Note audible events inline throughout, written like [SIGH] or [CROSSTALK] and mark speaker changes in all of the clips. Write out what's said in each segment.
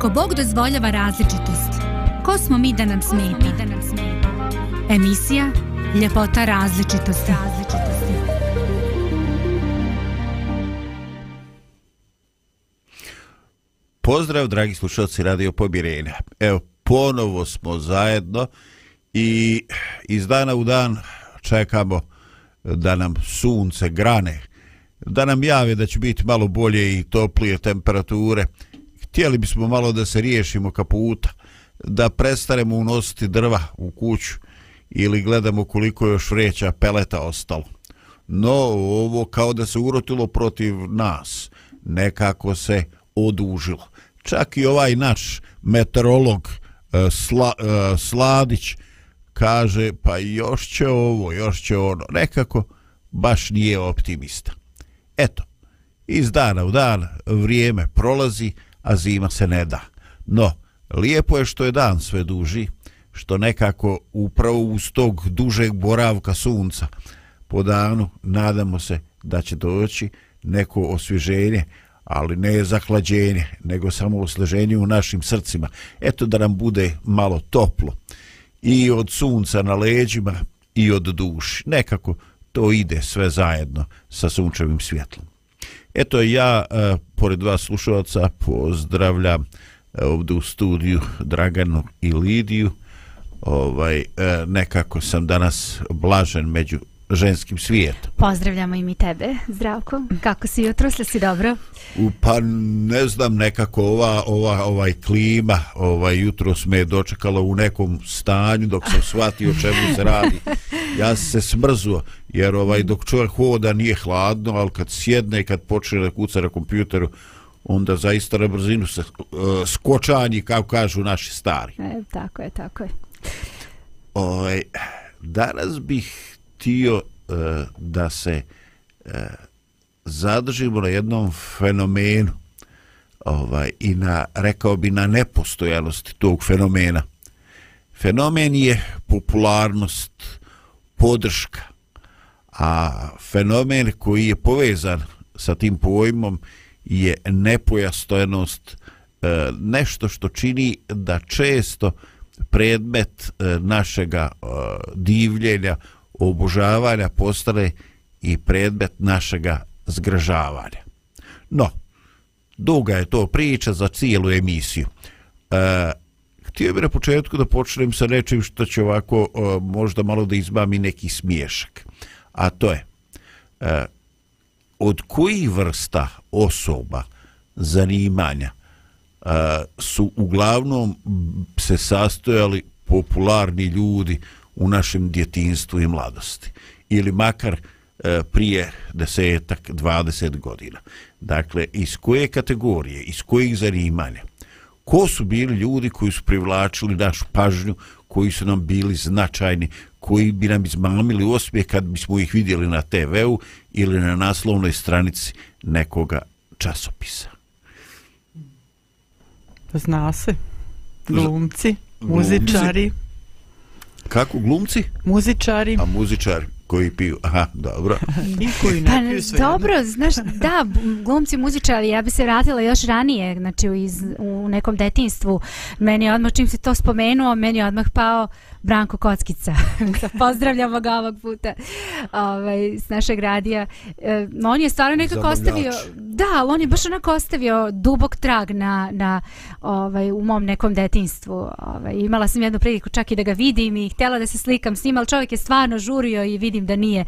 Speaker 1: Ako Bog dozvoljava različitost, ko smo mi da nam smeta? Emisija Ljepota različitosti.
Speaker 2: Pozdrav, dragi slušalci Radio Pobirena. Evo, ponovo smo zajedno i iz dana u dan čekamo da nam sunce grane, da nam jave da će biti malo bolje i toplije temperature htjeli bismo malo da se riješimo kaputa, da prestaremo unositi drva u kuću ili gledamo koliko još vreća peleta ostalo. No, ovo kao da se urotilo protiv nas, nekako se odužilo. Čak i ovaj naš meteorolog e, Sla, e, Sladić kaže pa još će ovo, još će ono. Nekako baš nije optimista. Eto, iz dana u dan vrijeme prolazi, a zima se ne da. No, lijepo je što je dan sve duži, što nekako upravo uz tog dužeg boravka sunca po danu nadamo se da će doći neko osvježenje, ali ne zahlađenje, nego samo osleženje u našim srcima. Eto da nam bude malo toplo i od sunca na leđima i od duši. Nekako to ide sve zajedno sa sunčevim svjetlom. Eto ja, e, pored vas slušalca, pozdravljam e, ovdje u studiju Draganu i Lidiju. Ovaj, e, nekako sam danas blažen među ženskim svijetom.
Speaker 1: Pozdravljamo i mi tebe, Zdravko. Kako si jutro, sve si dobro?
Speaker 2: U, pa ne znam, nekako ova, ova ovaj klima ovaj jutro sme dočekala u nekom stanju dok sam shvatio čemu se radi. Ja se smrzuo, jer ovaj dok čovjek hoda nije hladno, ali kad sjedne i kad počne da kuca na kompjuteru, onda zaista na brzinu se uh, skočanji, kao kažu naši stari.
Speaker 1: E, tako je, tako je.
Speaker 2: Ovaj, danas bih htio uh, da se uh, zadržimo na jednom fenomenu ovaj, i na, rekao bi, na nepostojanosti tog fenomena. Fenomen je popularnost, podrška, a fenomen koji je povezan sa tim pojmom je nepojastojenost, e, nešto što čini da često predmet e, našega e, divljenja, obožavanja postane i predmet našega zgražavanja. No, duga je to priča za cijelu emisiju. E, htio bih na početku da počnem sa nečim što će ovako e, možda malo da izbami neki smiješak. A to je, e, od kojih vrsta osoba zanimanja e, su uglavnom se sastojali popularni ljudi u našem djetinstvu i mladosti. Ili makar e, prije desetak, dvadeset godina. Dakle, iz koje kategorije, iz kojih zanimanja, ko su bili ljudi koji su privlačili našu pažnju, koji su nam bili značajni, koji bi nam izmamili osmije kad bismo ih vidjeli na TV-u ili na naslovnoj stranici nekoga časopisa.
Speaker 3: Zna se. Glumci, muzičari.
Speaker 2: Kako glumci?
Speaker 3: Muzičari.
Speaker 2: A muzičari koji piju. Aha, dobro.
Speaker 3: I koji ne piju sve
Speaker 1: Dobro, znaš, da, glumci, muzičari, ja bi se vratila još ranije, znači u, iz, u nekom detinstvu. Meni je odmah, čim si to spomenuo, meni je odmah pao Branko Kockica. [LAUGHS] Pozdravljamo ga ovog puta ovaj, s našeg radija. E, on je stvarno nekako ostavio... Da, on je baš onako ostavio dubok trag na, na ovaj, u mom nekom detinstvu. Ovaj, imala sam jednu priliku čak i da ga vidim i htjela da se slikam s njim, ali čovjek je stvarno žurio i vidim da nije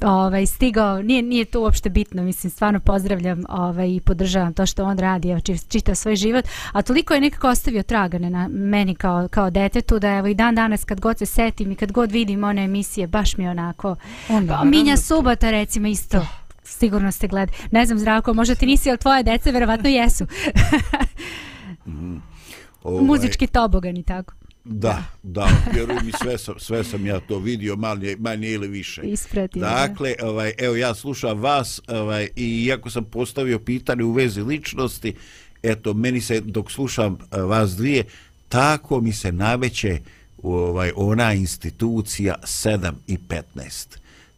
Speaker 1: ovaj, stigao. Nije, nije to uopšte bitno, mislim, stvarno pozdravljam ovaj, i podržavam to što on radi, evo, čita svoj život. A toliko je nekako ostavio traga na meni kao, kao detetu da evo i dan danas kad god se setim i kad god vidim one emisije, baš mi onako...
Speaker 3: Onda,
Speaker 1: Minja subota recimo isto. sigurno ste gled. Ne znam, Zdravko, možda ti nisi, ali tvoje dece verovatno jesu. [LAUGHS]
Speaker 2: Ovaj,
Speaker 1: Muzički tobogan i tako.
Speaker 2: Da, da, vjeruj mi, sve sam, sve sam ja to vidio, manje, manje ili više.
Speaker 1: Ispratio, da.
Speaker 2: Dakle, ovaj, evo ja slušam vas ovaj, i iako sam postavio pitanje u vezi ličnosti, eto, meni se, dok slušam eh, vas dvije, tako mi se naveće ovaj, ona institucija 7 i 15.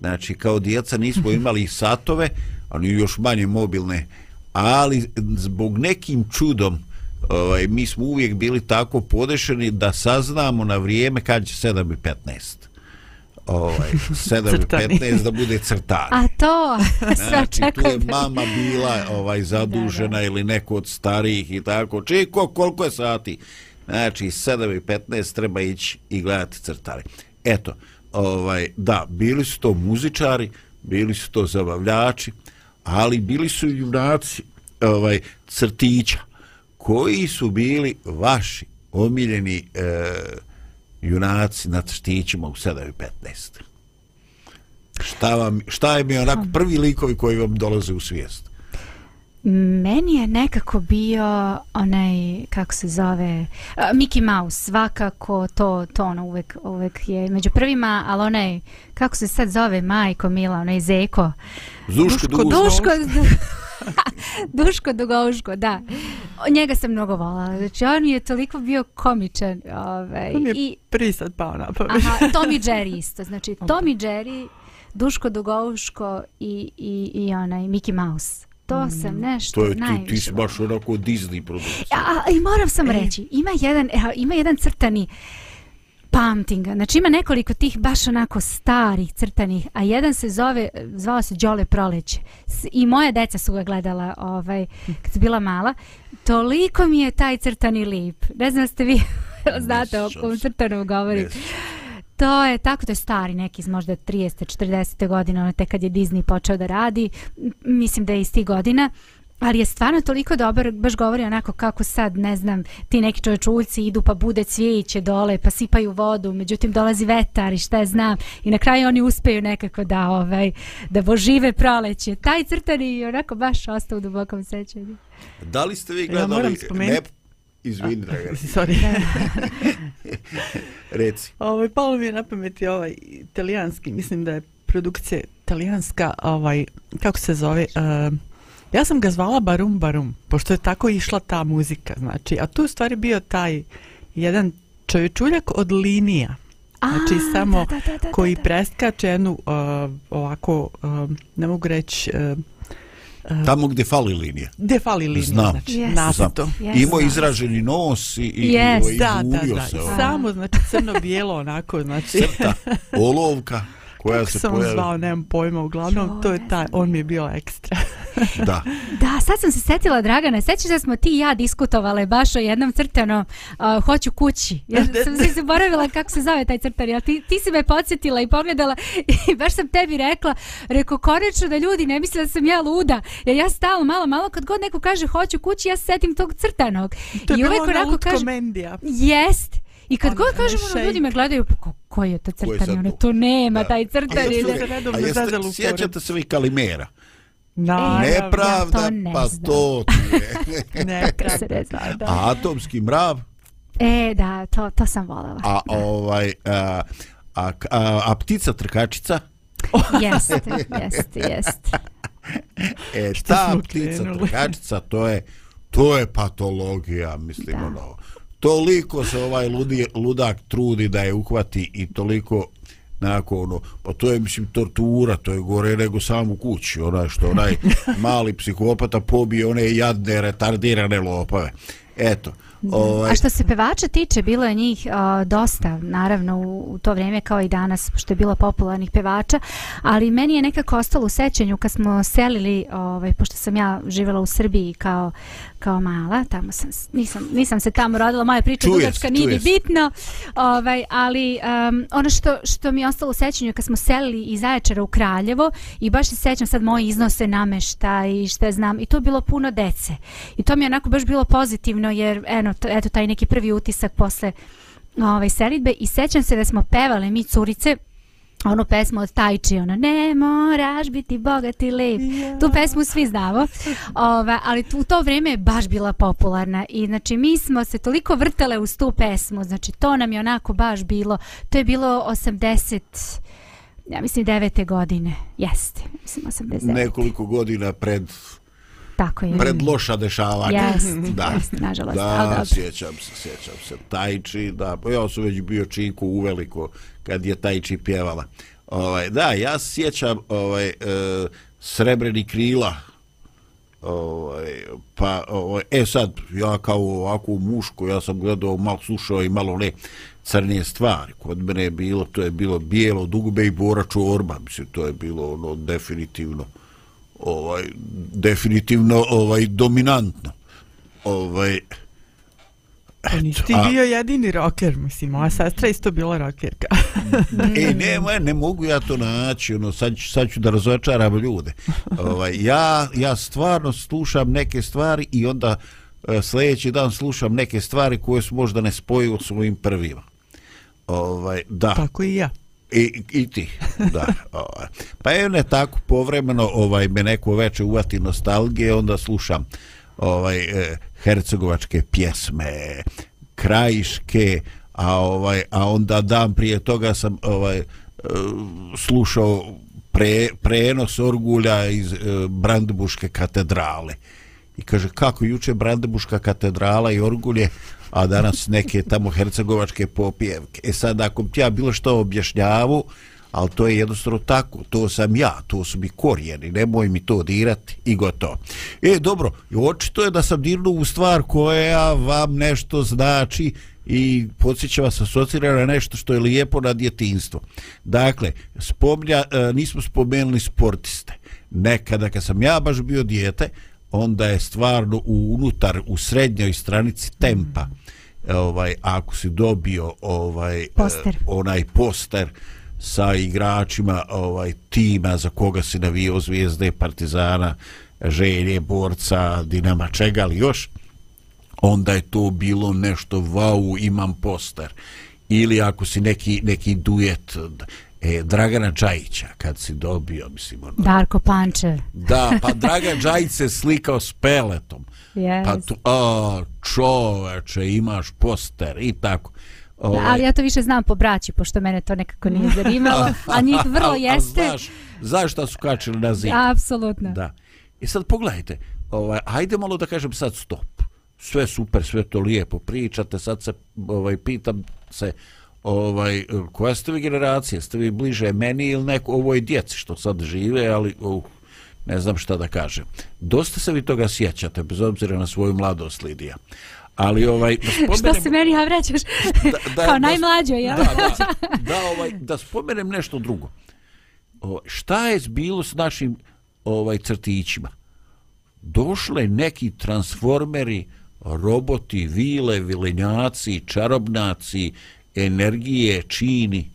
Speaker 2: Znači, kao djeca nismo [LAUGHS] imali satove, ali još manje mobilne, ali zbog nekim čudom, ovaj, mi smo uvijek bili tako podešeni da saznamo na vrijeme kad će 7 i 15 ovaj, 7 i 15 da bude crtani.
Speaker 1: A to,
Speaker 2: znači, [LAUGHS] tu je mama bila ovaj zadužena
Speaker 1: Da, da.
Speaker 2: ili neko od starijih i tako. Čiko, koliko je sati? Znači, 7 i 15 treba ići i gledati crtare. Eto, ovaj, da, bili su to muzičari, bili su to zabavljači, ali bili su i junaci ovaj, crtića koji su bili vaši omiljeni e, junaci na crtićima u 7 i 15. Šta, vam, šta je mi onako prvi likovi koji vam dolaze u svijest?
Speaker 1: Meni je nekako bio onaj, kako se zove, uh, Mickey Mouse, svakako to, to ono uvek, uvek je među prvima, ali onaj, kako se sad zove, Majko Mila, onaj Zeko.
Speaker 2: Zuško,
Speaker 3: Duško,
Speaker 2: Duško,
Speaker 1: Duško, [LAUGHS] [LAUGHS] Duško Dugovško, da. Njega sam mnogo volala. Znači, on mi je toliko bio komičan. Ovaj,
Speaker 3: To mi je
Speaker 1: i,
Speaker 3: prvi sad pao na pamet.
Speaker 1: aha, Tom i Jerry isto. Znači, [LAUGHS] Tom i Jerry, Duško Dugovško i, i, i onaj Mickey Mouse. To sam nešto
Speaker 2: to je, ti,
Speaker 1: najviše
Speaker 2: ti si
Speaker 1: volala.
Speaker 2: baš onako Disney produkcija.
Speaker 1: A, a, I moram sam
Speaker 3: E.
Speaker 1: reći, ima jedan, evo, ima jedan crtani pamtim ga. Znači ima nekoliko tih baš onako starih crtanih, a jedan se zove, zvao se Đole Proleće. I moje deca su ga gledala ovaj, kad su bila mala. Toliko mi je taj crtani lip. Ne znam ste vi [LAUGHS] znate o kom crtanom govorim.
Speaker 2: Sjećam
Speaker 1: To je tako, to je stari neki iz možda 30. 40. godina, ono tek kad je Disney počeo da radi. Mislim da je iz tih godina. Ali je stvarno toliko dobar, baš govori onako kako sad, ne znam, ti neki čovječuljci idu pa bude cvijeće dole, pa sipaju vodu, međutim dolazi vetar i šta je znam. I na kraju oni uspeju nekako da, ovaj, da božive proleće. Taj crtani je onako baš ostao u dubokom sećanju.
Speaker 2: Da li ste vi
Speaker 3: Ja
Speaker 2: gledali...
Speaker 3: moram spomenuti-
Speaker 2: Ne, izvini, Dragan, [LAUGHS]
Speaker 3: Sorry. [LAUGHS]
Speaker 2: reci.
Speaker 3: Ovaj, palo mi je na pameti ovaj italijanski, mislim da je produkcija italijanska, ovaj, kako se zove, uh, ja sam ga zvala Barum Barum, pošto je tako išla ta muzika, znači, a tu u stvari bio taj jedan čovječuljak od linija, Znači,
Speaker 1: A,
Speaker 3: samo
Speaker 1: da, da, da, da,
Speaker 3: koji
Speaker 1: da.
Speaker 3: preskače jednu uh, ovako, uh, ne mogu reći, uh, uh,
Speaker 2: Tamo gdje fali linija.
Speaker 3: gde fali linija,
Speaker 2: Znam.
Speaker 3: znači,
Speaker 1: Yes.
Speaker 3: naseto.
Speaker 1: Yes.
Speaker 2: Imao izraženi nos i, i,
Speaker 1: Yes.
Speaker 2: i, ovaj,
Speaker 3: Da, da, da,
Speaker 2: se. ovaj.
Speaker 3: samo, znači, crno-bijelo onako, znači,
Speaker 2: Crta, [LAUGHS] olovka, koja
Speaker 3: kako
Speaker 2: se
Speaker 3: sam
Speaker 2: pojavi.
Speaker 3: zvao, nemam pojma, uglavnom,
Speaker 1: Jo,
Speaker 3: to je taj, on mi je bio ekstra.
Speaker 2: Da. [LAUGHS]
Speaker 1: Da, sad sam se setila, Dragana, sećaš da smo ti i ja diskutovale baš o jednom crtanom uh, Hoću kući. Ja [LAUGHS] sam se zaboravila kako se zove taj crtan, ali ti, ti si me podsjetila i pogledala [LAUGHS] i baš sam tebi rekla, reko konečno da ljudi ne misle da sam ja luda, jer ja stalno malo, malo kad god neko kaže hoću kući, ja se setim tog crtanog.
Speaker 3: To je
Speaker 1: I
Speaker 3: bilo ona
Speaker 1: onako
Speaker 3: Lutko
Speaker 1: kažem,
Speaker 3: Mendija.
Speaker 1: jest. I kad god kažemo, ono, ljudi me gledaju, pa ko, koji je to
Speaker 2: Ko
Speaker 1: crtani? Ono,
Speaker 2: to?
Speaker 1: nema,
Speaker 2: Da.
Speaker 1: taj
Speaker 2: A
Speaker 1: crtani.
Speaker 3: jeste
Speaker 2: jeste-
Speaker 3: se redovno
Speaker 2: a jeste- sjećate se vi Kalimera?
Speaker 3: Naravno.
Speaker 2: Nepravda,
Speaker 1: ja to ne
Speaker 2: pa
Speaker 1: znam.
Speaker 2: to ti je. [LAUGHS]
Speaker 3: Nepravda.
Speaker 1: se ne zna, da.
Speaker 2: A atomski mrav,
Speaker 1: E, da, to, to sam voljela.
Speaker 2: a ovaj... A, a, a, a ptica trkačica, [LAUGHS]
Speaker 1: Jeste, [LAUGHS] jeste, jeste.
Speaker 2: e, ta ptica
Speaker 3: krenuli?
Speaker 2: trkačica, to je, to je patologija, mislim,
Speaker 1: Da.
Speaker 2: ono. Toliko se ovaj ludi, ludak trudi da je uhvati i toliko nakon ono, pa to je mislim tortura, to je gore nego sam u kući, onaj što onaj [LAUGHS] mali psihopata pobije one jadne retardirane lopave. Eto, ovaj,
Speaker 1: A što se pevača tiče, bilo je njih a, dosta, naravno, u, u to vrijeme kao i danas, što je bilo popularnih pevača, ali meni je nekako ostalo u sećanju kad smo selili, ovaj, pošto sam ja živjela u Srbiji kao, kao mala, tamo sam, nisam, nisam se tamo rodila, moja priča dugačka, nije ni bitno, ovaj, ali um, ono što, što mi je ostalo u sećanju kad smo selili iz Zaječara u Kraljevo i baš se sećam sad moji iznose namešta i šta znam, i to je bilo puno dece. I to mi je onako baš bilo pozitivno jer eno, eto taj neki prvi utisak posle ovaj selidbe i sećam se da smo pevale mi curice onu pesmu od Tajči, ono, ne moraš biti bogat i lep. Tu pesmu svi znamo, Ova, ali tu, u to vrijeme je baš bila popularna i znači mi smo se toliko vrtele uz tu pesmu, znači to nam je onako baš bilo, to je bilo 80, ja mislim 9. godine, jeste, mislim 89.
Speaker 2: Nekoliko godina pred
Speaker 1: Tako je.
Speaker 2: pred loša dešavanja.
Speaker 1: Jest, [LAUGHS]
Speaker 2: da.
Speaker 1: jest, nažalost,
Speaker 2: Da, sjećam se, sjećam se. Tajči, da, ja sam već bio čiku uveliko kad je Tajči pjevala. Ovaj, da, ja sjećam ovaj, e, Srebreni krila, ovaj, pa, ovaj, e sad, ja kao ovako muško, ja sam gledao, malo slušao i malo ne, crnije stvari. Kod mene je bilo, to je bilo bijelo, dugube i bora čorba, mislim, to je bilo ono definitivno ovaj definitivno ovaj dominantno. Ovaj
Speaker 3: Pa nisi ti
Speaker 2: a-
Speaker 3: bio jedini rocker, mislim, moja sestra isto bila rockerka. [LAUGHS]
Speaker 2: E, ne, ma, ne mogu ja to naći, ono, sad, ću- sad ću da razočaram ljude. Ovaj, ja, ja stvarno slušam neke stvari i onda e, sljedeći dan slušam neke stvari koje su možda ne spojivo s svojim prvima. Ovaj, da.
Speaker 3: Tako i ja.
Speaker 2: I, i ti, da. Pa je ne tako povremeno ovaj me neko veče uvati nostalgije, onda slušam ovaj eh, hercegovačke pjesme, krajiške, a ovaj a onda dan prije toga sam ovaj e, slušao pre, prenos orgulja iz e, Brandebuške katedrale. I kaže, kako juče Brandebuška katedrala i orgulje, a danas neke tamo hercegovačke popijevke. E sad, ako ti ja bilo što objašnjavu, ali to je jednostavno tako, to sam ja, to su mi korijeni, nemoj mi to dirati i gotovo. E, dobro, očito je da sam dirnuo u stvar koja vam nešto znači i podsjeća vas asocira na nešto što je lijepo na djetinstvo. Dakle, spomnja, e, nismo spomenuli sportiste. Nekada kad sam ja baš bio dijete, onda je stvarno u unutar u srednjoj stranici tempa. Ovaj ako si dobio ovaj e,
Speaker 1: Poster.
Speaker 2: onaj poster sa igračima ovaj tima za koga si navio zvijezde Partizana Želje, Borca, Dinama, čega li još onda je to bilo nešto vau, imam poster. Ili ako si neki, neki duet e, Dragana Čajića kad si dobio mislim ono,
Speaker 1: Darko Pančev.
Speaker 2: Da, pa [LAUGHS] Dragan Đajić se slikao s peletom.
Speaker 1: Yes.
Speaker 2: Pa tu, a, čoveče, imaš poster i tako. Ovaj,
Speaker 1: Ali ja to više znam po braći, pošto mene to nekako nije zanimalo, [LAUGHS] a njih vrlo
Speaker 2: a- a
Speaker 1: jeste.
Speaker 2: Znaš, znaš šta su kačili na zid?
Speaker 1: Apsolutno.
Speaker 2: Da. I sad pogledajte, ovaj, ajde malo da kažem sad stop. Sve super, sve to lijepo pričate, sad se ovaj, pitam se ovaj, koja ste vi generacija? Ste vi bliže meni ili neko ovoj djeci što sad žive, ali uh, ne znam šta da kažem. Dosta se vi toga sjećate, bez obzira na svoju mladost, Lidija. Ali ovaj, da [LAUGHS]
Speaker 1: Što
Speaker 2: spomenem,
Speaker 1: se meni ja vrećaš? Kao najmlađo, jel?
Speaker 2: Da, da, da, ovaj, da spomenem nešto drugo. O, šta je bilo s našim ovaj crtićima? Došle neki transformeri, roboti, vile, vilenjaci, čarobnaci, energije, čini.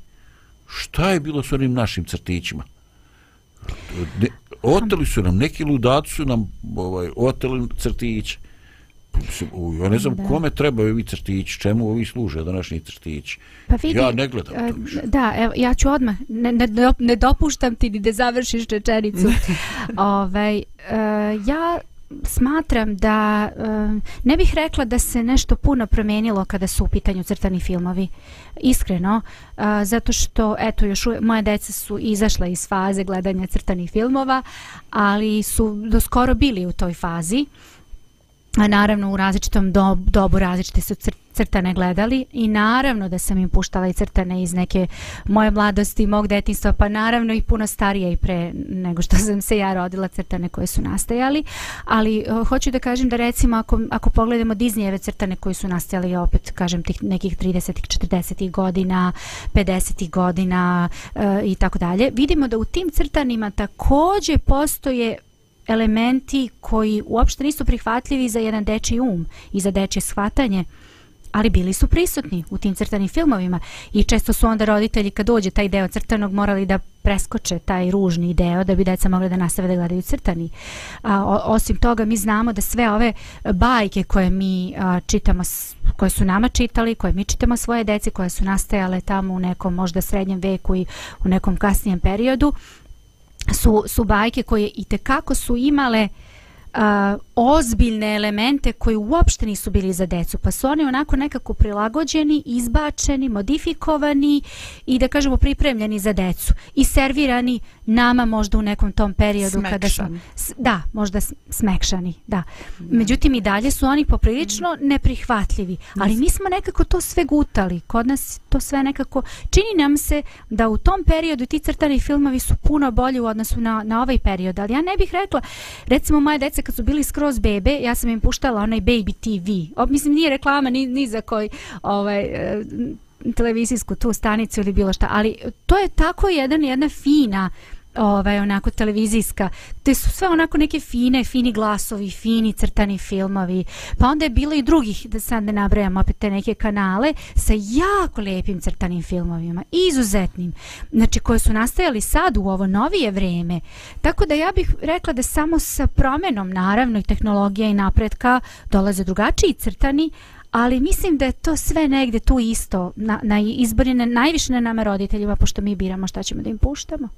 Speaker 2: Šta je bilo s onim našim crtićima? Ne, oteli su nam, neki ludaci su nam ovaj, oteli crtiće. U, ja ne znam
Speaker 1: Da.
Speaker 2: kome trebaju ovi crtići, čemu ovi služe današnji crtići.
Speaker 1: Pa vidi,
Speaker 2: ja ne gledam to više.
Speaker 1: Da, evo, ja ću odmah, ne, ne, ne dopuštam ti ni da završiš rečenicu. [LAUGHS] ovaj, e, ja smatram da eh, ne bih rekla da se nešto puno promijenilo kada su u pitanju crtani filmovi. Iskreno, eh, zato što eto još uvijek, moje deca su izašla iz faze gledanja crtanih filmova, ali su do skoro bili u toj fazi. A naravno u različitom dob, dobu različite su cr crtane gledali i naravno da sam im puštala i crtane iz neke moje mladosti, mog detinstva, pa naravno i puno starije i pre nego što [LAUGHS] sam se ja rodila crtane koje su nastajali, ali uh, hoću da kažem da recimo ako, ako pogledamo Disneyjeve crtane koji su nastajali opet kažem tih nekih 30 40 godina, 50 godina uh, i tako dalje, vidimo da u tim crtanima takođe postoje elementi koji uopšte nisu prihvatljivi za jedan dečiji um i za dečje shvatanje ali bili su prisutni u tim crtanim filmovima i često su onda roditelji kad dođe taj deo crtanog morali da preskoče taj ružni deo da bi deca mogli da nastave da gledaju crtani. A, o, osim toga mi znamo da sve ove bajke koje mi a, čitamo koje su nama čitali, koje mi čitamo svoje deci, koje su nastajale tamo u nekom možda srednjem veku i u nekom kasnijem periodu, su, su bajke koje i kako su imale uh, ozbiljne elemente koji uopšte nisu bili za decu, pa su oni onako nekako prilagođeni, izbačeni, modifikovani i da kažemo pripremljeni za decu i servirani nama možda u nekom tom periodu
Speaker 3: smekšani.
Speaker 1: kada su da, možda smekšani, da. Međutim i dalje su oni poprilično neprihvatljivi, ali mi smo nekako to sve gutali. Kod nas to sve nekako čini nam se da u tom periodu ti crtani filmovi su puno bolji u odnosu na, na ovaj period, ali ja ne bih rekla recimo moje dece kad su bili skroz bebe, ja sam im puštala onaj Baby TV. O, mislim nije reklama ni, ni za koji ovaj e, televizijsku tu stanicu ili bilo šta, ali to je tako jedan jedna fina ovaj onako televizijska. Te su sve onako neke fine fini glasovi fini crtani filmovi. Pa onda je bilo i drugih da sad ne nabrajam opet te neke kanale sa jako lijepim crtanim filmovima izuzetnim. Znači koje su nastajali sad u ovo novije vreme. Tako da ja bih rekla da samo sa promenom naravno i tehnologija i napretka dolaze drugačiji crtani ali mislim da je to sve negde tu isto na, na izborine najviše na nama roditeljima pošto mi biramo šta ćemo da im puštamo.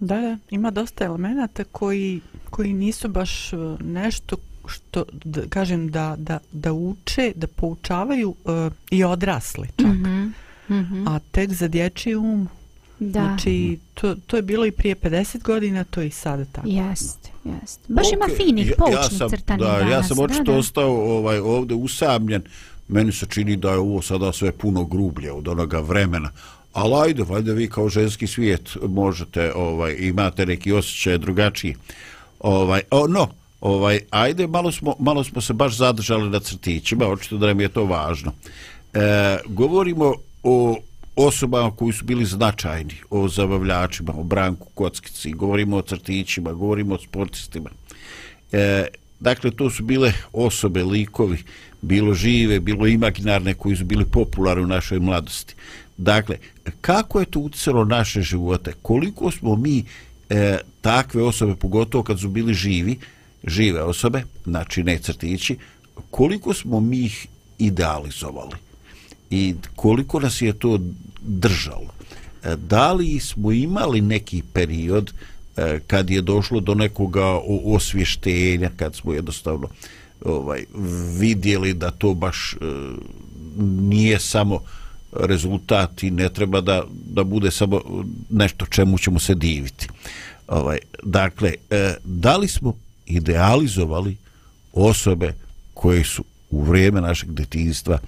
Speaker 3: Da, da, ima dosta elemenata koji, koji nisu baš e, nešto što, da, kažem, da, da, da uče, da poučavaju uh, i odrasli čak. Mm
Speaker 1: -hmm. Mm -hmm.
Speaker 3: A tek za dječji um,
Speaker 1: Da.
Speaker 3: znači, to, to je bilo i prije 50 godina, to je i sada tako.
Speaker 1: Jest, jest. Baš ima
Speaker 2: Okej,
Speaker 1: finih,
Speaker 2: ja-
Speaker 1: poučnih
Speaker 2: ja sam,
Speaker 1: crtanih
Speaker 2: da,
Speaker 1: danas.
Speaker 2: Ja sam očito
Speaker 1: da, da.
Speaker 2: ostao ovaj, ovde usamljen. Meni se čini da je ovo sada sve puno grublje od onoga vremena. Ali ajde, valjda vi kao ženski svijet možete, ovaj, imate neki osjećaj drugačiji. Ovaj, o, no, ovaj, ajde, malo smo, malo smo se baš zadržali na crtićima, očito da nam je to važno. E, govorimo o osobama koji su bili značajni, o zabavljačima, o Branku Kockici, govorimo o crtićima, govorimo o sportistima. E, dakle, to su bile osobe, likovi, bilo žive, bilo imaginarne, koji su bili popularni u našoj mladosti. Dakle, kako je to utjecalo naše živote? Koliko smo mi e, takve osobe, pogotovo kad su bili živi, žive osobe, znači ne crtići, koliko smo mi ih idealizovali? I koliko nas je to držalo? E, Da li smo imali neki period e, kad je došlo do nekoga osvještenja, kad smo jednostavno ovaj vidjeli da to baš e, nije samo rezultat i ne treba da, da bude samo nešto čemu ćemo se diviti. Ovaj, dakle, e, da li smo idealizovali osobe koje su u vrijeme našeg detinjstva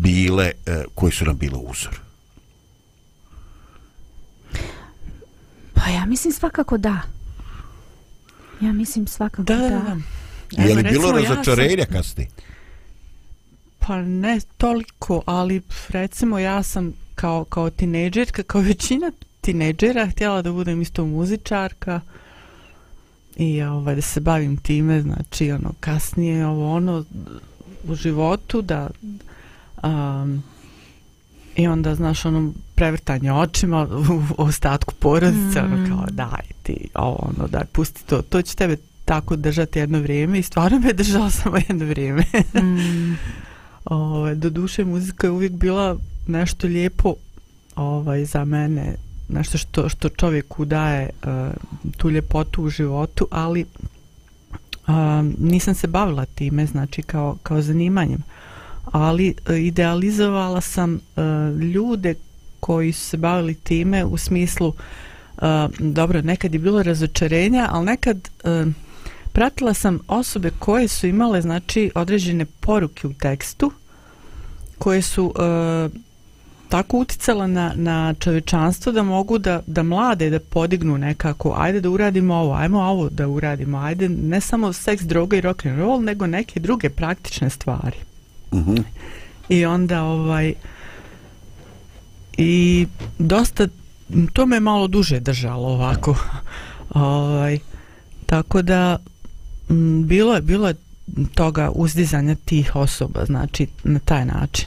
Speaker 2: bile, e, koje su nam bile uzor?
Speaker 1: Pa ja mislim svakako da. Ja mislim svakako
Speaker 3: Da,
Speaker 1: da.
Speaker 3: da.
Speaker 2: Je li bilo
Speaker 3: recimo, ja sam-
Speaker 2: razočarenja kasnije?
Speaker 3: Pa ne toliko, ali recimo ja sam kao, kao tinejdžerka, kao većina tinejdžera htjela da budem isto muzičarka i ovaj, da se bavim time, znači ono kasnije ovo ono u životu da um, i onda znaš ono prevrtanje očima u ostatku porodice, mm. ono
Speaker 1: Mm.
Speaker 3: kao daj ti ovo ono daj pusti to, to će tebe tako držati jedno vrijeme i stvarno me [LAUGHS] je samo jedno vrijeme.
Speaker 1: Mm,
Speaker 3: Ovaj, do duše muzika je uvijek bila nešto lijepo ovaj, za mene, nešto što, što čovjeku daje uh, tu ljepotu u životu, ali uh, nisam se bavila time, znači kao, kao zanimanjem. Ali uh, idealizovala sam uh, ljude koji su se bavili time u smislu uh, dobro, nekad je bilo razočarenja, ali nekad uh, pratila sam osobe koje su imale znači određene poruke u tekstu koje su e, tako uticala na, na čovečanstvo da mogu da, da mlade da podignu nekako ajde da uradimo ovo, ajmo ovo da uradimo ajde ne samo seks, droga i rock and roll nego neke druge praktične stvari
Speaker 2: Uh -huh.
Speaker 3: i onda ovaj i dosta to me malo duže držalo ovako [LAUGHS] ovaj tako da bilo je bilo je toga uzdizanja tih osoba, znači na taj način.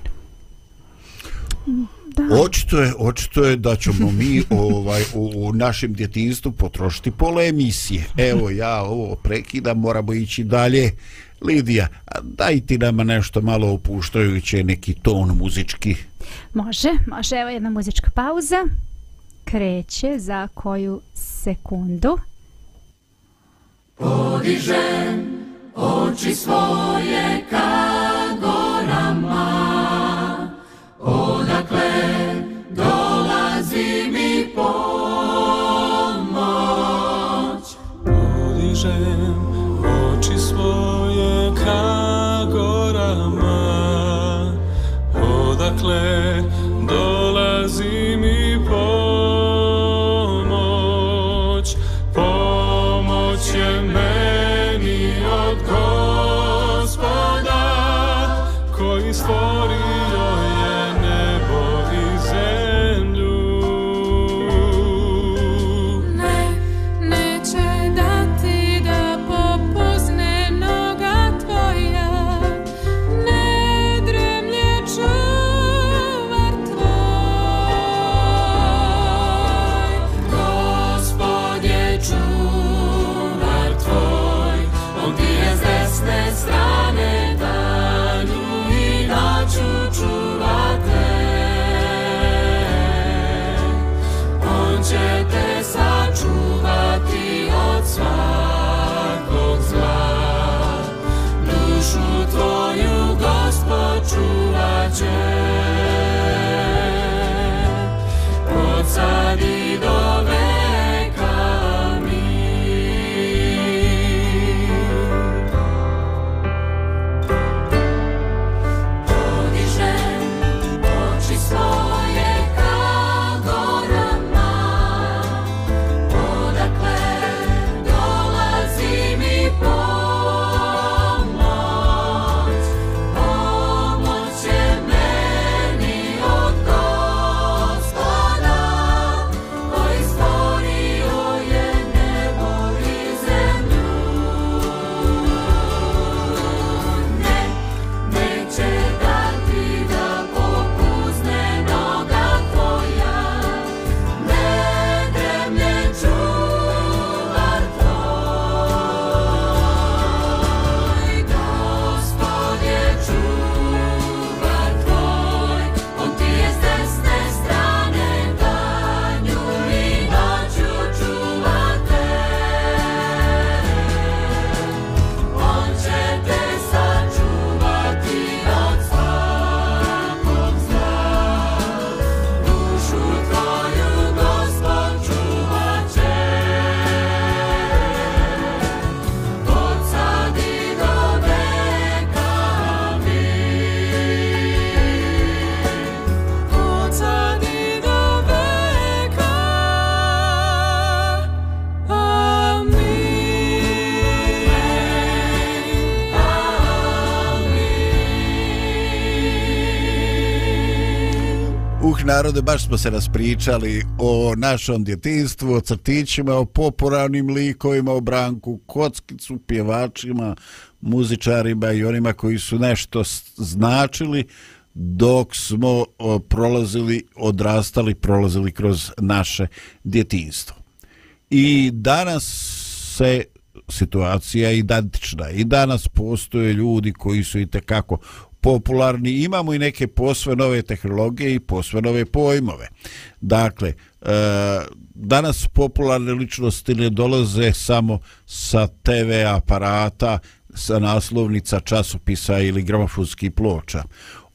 Speaker 1: Da.
Speaker 2: Očito je, očito je da ćemo mi [LAUGHS] ovaj u, u našem djetinstvu potrošiti pola emisije. Evo ja ovo prekidam, moramo ići dalje. Lidija, daj ti nama nešto malo opuštajuće, neki ton muzički.
Speaker 1: Može, može. Evo jedna muzička pauza. Kreće za koju sekundu
Speaker 4: podižem oči svoje ka gorama, odakle dolazi mi pomoć.
Speaker 5: Podižem oči svoje ka
Speaker 2: narode, baš smo se raspričali o našom djetinstvu, o crtićima, o popularnim likovima, o Branku Kockicu, pjevačima, muzičarima i onima koji su nešto značili dok smo prolazili, odrastali, prolazili kroz naše djetinstvo. I danas se situacija identična. I danas postoje ljudi koji su i tekako popularni. Imamo i neke posve nove tehnologije i posve nove pojmove. Dakle, e, danas popularne ličnosti ne dolaze samo sa TV aparata, sa naslovnica časopisa ili gramofonskih ploča.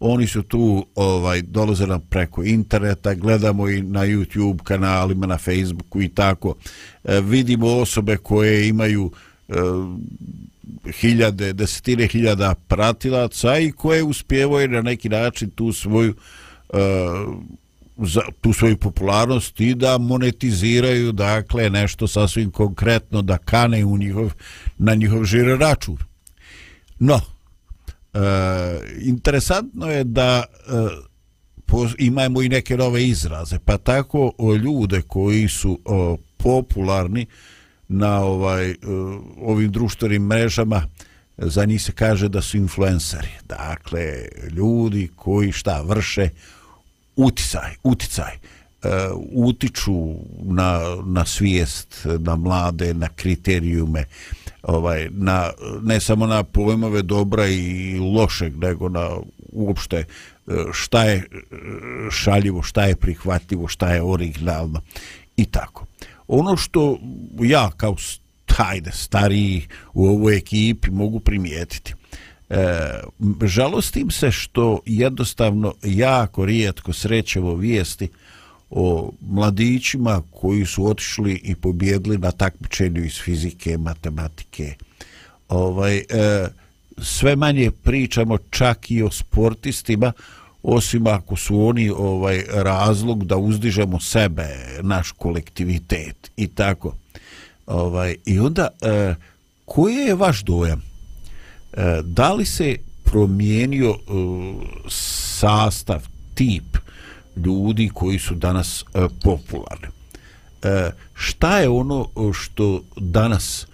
Speaker 2: Oni su tu ovaj dolaze nam preko interneta, gledamo i na YouTube kanalima, na Facebooku i tako. E, vidimo osobe koje imaju e, hiljade, desetine hiljada pratilaca i koje uspjevaju na neki način tu svoju uh, za tu svoju popularnost i da monetiziraju dakle nešto sasvim konkretno da kane u njihov, na njihov žiro račun. No, e, interesantno je da e, po, imamo i neke nove izraze, pa tako o ljude koji su o, popularni na ovaj e, ovim društvenim mrežama za njih se kaže da su influenceri. Dakle, ljudi koji šta vrše uticaj, uticaj. E, utiču na, na svijest, na mlade, na kriterijume, ovaj, na, ne samo na pojmove dobra i lošeg, nego na uopšte e, šta je šaljivo, šta je prihvatljivo, šta je originalno i tako. Ono što ja kao tajde stariji u ovoj ekipi mogu primijetiti, e, žalostim se što jednostavno jako rijetko srećevo vijesti o mladićima koji su otišli i pobjedli na takmičenju iz fizike, matematike. Ovaj, e, sve manje pričamo čak i o sportistima, osim ako su oni ovaj razlog da uzdižemo sebe, naš kolektivitet i tako. Ovaj, I onda, e, koji je vaš dojam? E, da li se promijenio e, sastav, tip ljudi koji su danas e, popularni? E, šta je ono e, što danas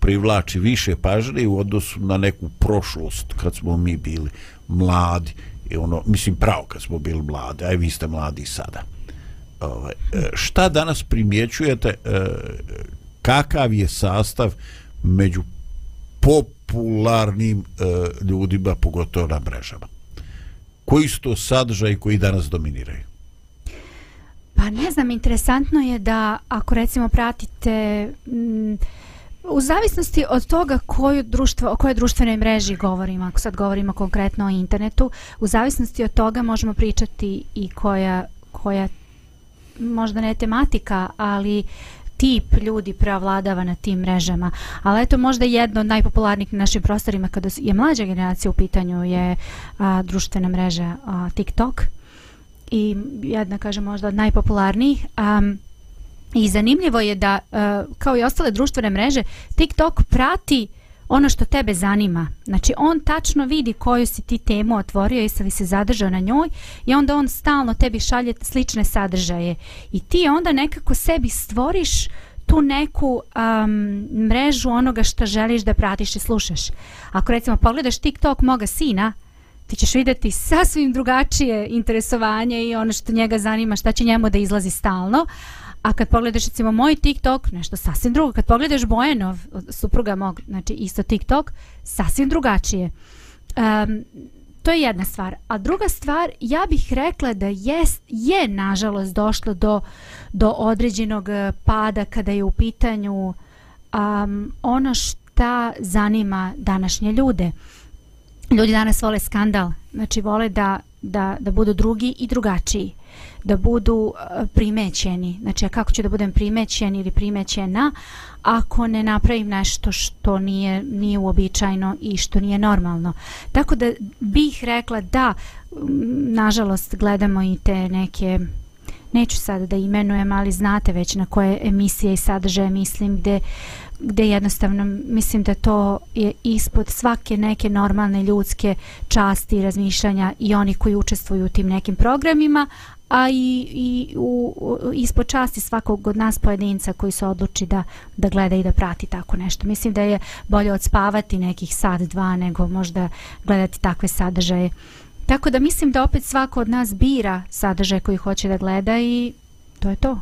Speaker 2: privlači više pažnje u odnosu na neku prošlost kad smo mi bili mladi i ono, mislim pravo kad smo bili mladi, aj vi ste mladi sada. Ovaj, e, šta danas primjećujete e, kakav je sastav među popularnim e, ljudima, pogotovo na mrežama? Koji su to sadržaji koji danas dominiraju?
Speaker 1: Pa ne znam, interesantno je da ako recimo pratite m, U zavisnosti od toga koju društvo, o kojoj društvenoj mreži govorimo, ako sad govorimo konkretno o internetu, u zavisnosti od toga možemo pričati i koja, koja možda ne tematika, ali tip ljudi preovladava na tim mrežama. Ali eto možda jedno od najpopularnijih na našim prostorima kada je mlađa generacija u pitanju je a, društvena mreža a, TikTok i jedna kaže možda od najpopularnijih. Um, I zanimljivo je da, e, kao i ostale društvene mreže, TikTok prati ono što tebe zanima. Znači, on tačno vidi koju si ti temu otvorio i li se zadržao na njoj i onda on stalno tebi šalje slične sadržaje. I ti onda nekako sebi stvoriš tu neku um, mrežu onoga što želiš da pratiš i slušaš. Ako recimo pogledaš TikTok moga sina, ti ćeš vidjeti sasvim drugačije interesovanje i ono što njega zanima, šta će njemu da izlazi stalno. A kad pogledaš recimo moj TikTok, nešto sasvim drugo. Kad pogledaš Bojanov, supruga mog, znači isto TikTok, sasvim drugačije. Um, to je jedna stvar. A druga stvar, ja bih rekla da jest, je nažalost došlo do, do određenog eh, pada kada je u pitanju um, ono šta zanima današnje ljude. Ljudi danas vole skandal, znači vole da, da, da budu drugi i drugačiji da budu e, primećeni. Znači, kako ću da budem primećen ili primećena ako ne napravim nešto što nije, nije uobičajno i što nije normalno. Tako da bih rekla da, nažalost, gledamo i te neke neću sad da imenujem, ali znate već na koje emisije i sadržaje mislim gde, gde jednostavno mislim da to je ispod svake neke normalne ljudske časti i razmišljanja i oni koji učestvuju u tim nekim programima, a i, i u, u, ispod časti svakog od nas pojedinca koji se odluči da, da gleda i da prati tako nešto. Mislim da je bolje odspavati nekih sad, dva, nego možda gledati takve sadržaje. Tako da mislim da opet svako od nas bira sadržaj koji hoće da gleda i to je to.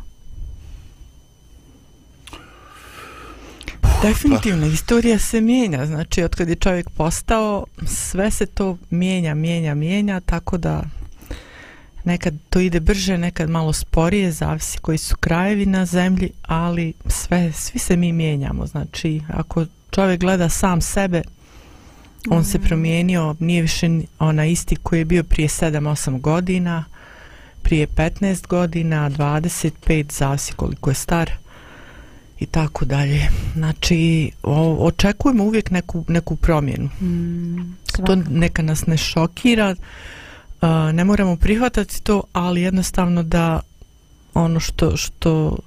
Speaker 1: Pa.
Speaker 3: Definitivno, istorija se mijenja, znači od kad je čovjek postao, sve se to mijenja, mijenja, mijenja, tako da nekad to ide brže, nekad malo sporije, zavisi koji su krajevi na zemlji, ali sve, svi se mi mijenjamo, znači ako čovjek gleda sam sebe, on mm. se promijenio, nije više ona isti koji je bio prije 7-8 godina, prije 15 godina, 25, zavisi koliko je star i tako dalje. Znači, o, očekujemo uvijek neku, neku promjenu. Mm, to neka nas ne šokira, ne moramo prihvatati to, ali jednostavno da ono što, što,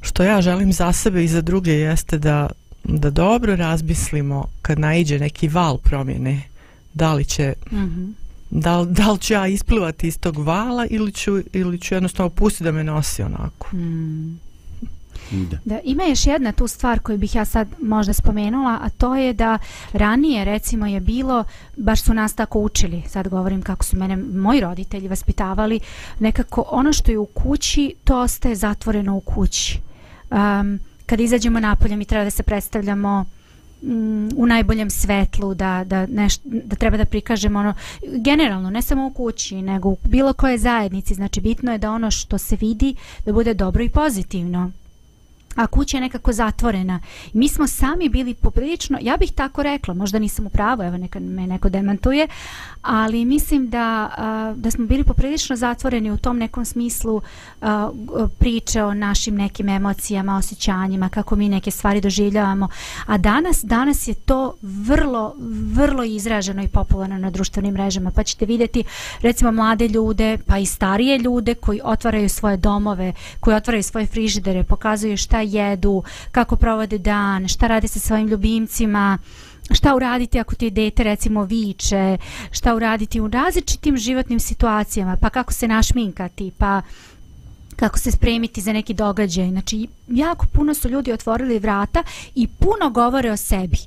Speaker 3: što ja želim za sebe i za druge jeste da, da dobro razmislimo kad naiđe neki val promjene, da li će mm -hmm. da, li, da li ću ja isplivati iz tog vala ili ću, ili ću jednostavno pustiti da me nosi onako. Mm.
Speaker 2: Da.
Speaker 1: Da, ima još jedna tu stvar koju bih ja sad možda spomenula, a to je da ranije recimo je bilo, baš su nas tako učili, sad govorim kako su mene moji roditelji vaspitavali, nekako ono što je u kući, to ostaje zatvoreno u kući. Um, kad izađemo napolje mi treba da se predstavljamo mm, u najboljem svetlu da, da, neš, da treba da prikažemo ono generalno ne samo u kući nego u bilo koje zajednici znači bitno je da ono što se vidi da bude dobro i pozitivno a kuća je nekako zatvorena. Mi smo sami bili poprilično, ja bih tako rekla, možda nisam u pravu, evo neka me neko demantuje, ali mislim da, da smo bili poprilično zatvoreni u tom nekom smislu priče o našim nekim emocijama, osjećanjima, kako mi neke stvari doživljavamo. A danas, danas je to vrlo, vrlo izraženo i popularno na društvenim mrežama. Pa ćete vidjeti recimo mlade ljude, pa i starije ljude koji otvaraju svoje domove, koji otvaraju svoje frižidere, pokazuju šta jedu, kako provode dan, šta rade sa svojim ljubimcima, šta uraditi ako ti dete recimo viče, šta uraditi u različitim životnim situacijama, pa kako se našminkati, pa kako se spremiti za neki događaj. Znači, jako puno su ljudi otvorili vrata i puno govore o sebi.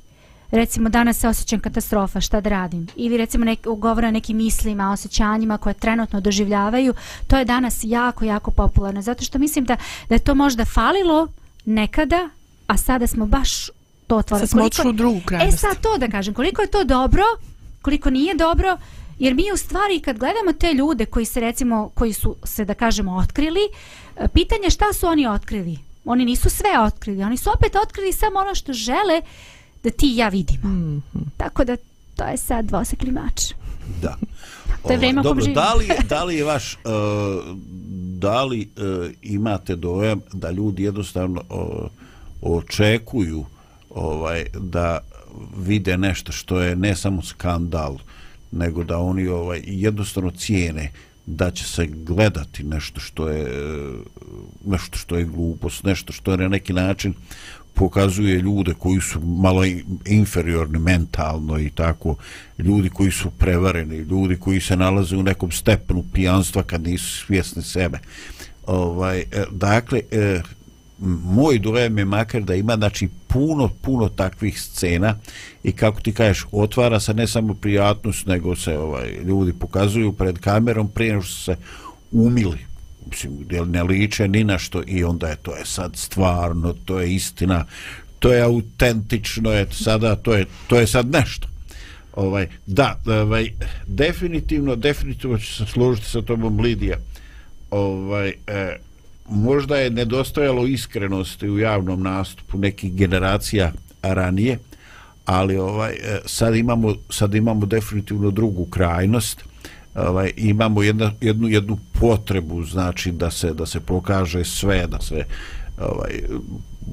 Speaker 1: Recimo, danas se osjećam katastrofa, šta da radim? Ili recimo nek, govore o nekim mislima, osjećanjima koje trenutno doživljavaju. To je danas jako, jako popularno. Zato što mislim da, da je to možda falilo nekada, a sada smo baš to otvorili.
Speaker 3: Sad smo koliko... u drugu krajnost.
Speaker 1: E sad to da kažem, koliko je to dobro, koliko nije dobro, jer mi u stvari kad gledamo te ljude koji se recimo, koji su se da kažemo otkrili, e, pitanje šta su oni otkrili? Oni nisu sve otkrili, oni su opet otkrili samo ono što žele da ti i ja vidimo. Mm -hmm. Tako da to je sad dvosekli mač.
Speaker 2: Da.
Speaker 1: To je vreme
Speaker 2: Dobro, da li, da li je vaš, uh, da li e, imate dojam da ljudi jednostavno o, očekuju ovaj da vide nešto što je ne samo skandal, nego da oni ovaj jednostavno cijene da će se gledati nešto što je e, nešto što je glupost, nešto što je na neki način pokazuje ljude koji su malo inferiorni mentalno i tako, ljudi koji su prevareni, ljudi koji se nalaze u nekom stepenu pijanstva kad nisu svjesni sebe. Ovaj, e, dakle, eh, moj dojem je makar da ima znači puno, puno takvih scena i kako ti kažeš, otvara se ne samo prijatnost, nego se ovaj ljudi pokazuju pred kamerom prije nego se umili mislim, jer ne liče ni na što i onda je to je sad stvarno, to je istina, to je autentično, je sada, to je, to je sad nešto. Ovaj, da, ovaj, definitivno, definitivno ću se složiti sa tobom Lidija. Ovaj, eh, možda je nedostajalo iskrenosti u javnom nastupu nekih generacija ranije, ali ovaj e, sad imamo sad imamo definitivno drugu krajnost ovaj imamo jedna, jednu jednu potrebu znači da se da se pokaže sve da se ovaj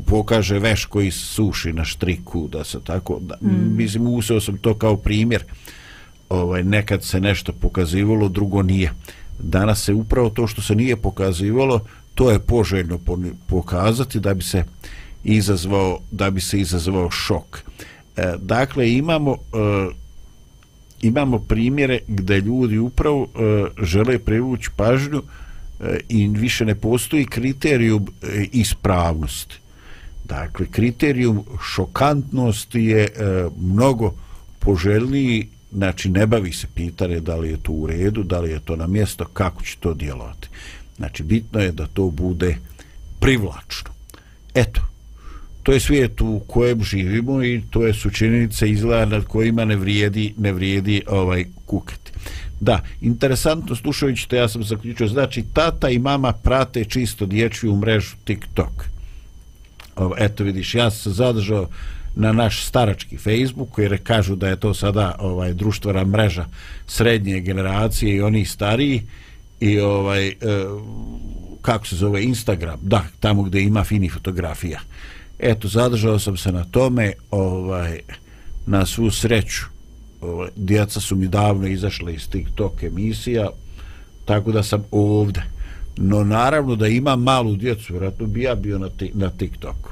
Speaker 2: pokaže veš koji suši na štriku da se tako da, mm. mislim useo sam to kao primjer. Ovaj nekad se nešto pokazivalo drugo nije. Danas se upravo to što se nije pokazivalo to je poželjno pokazati da bi se izazvao da bi se izazvao šok. E, dakle imamo e, imamo primjere gdje ljudi upravo e, žele privući pažnju e, i više ne postoji kriterijum e, ispravnosti. Dakle, kriterijum šokantnosti je e, mnogo poželjniji, znači ne bavi se pitanje da li je to u redu, da li je to na mjesto, kako će to djelovati. Znači, bitno je da to bude privlačno. Eto, to je svijet u kojem živimo i to je su činjenice izgleda nad kojima ne vrijedi, ne vrijedi ovaj kukati. Da, interesantno slušajući to ja sam zaključio, znači tata i mama prate čisto dječju mrežu TikTok. Ovo, eto vidiš, ja sam zadržao na naš starački Facebook jer kažu da je to sada ovaj društvena mreža srednje generacije i oni stariji i ovaj e, kako se zove Instagram, da, tamo gdje ima fini fotografija eto zadržao sam se na tome ovaj na svu sreću. Ovaj, djeca su mi davno izašle iz TikTok emisija tako da sam ovde. No naravno da ima malu djecu vjerojatno bi ja bio na, na TikToku.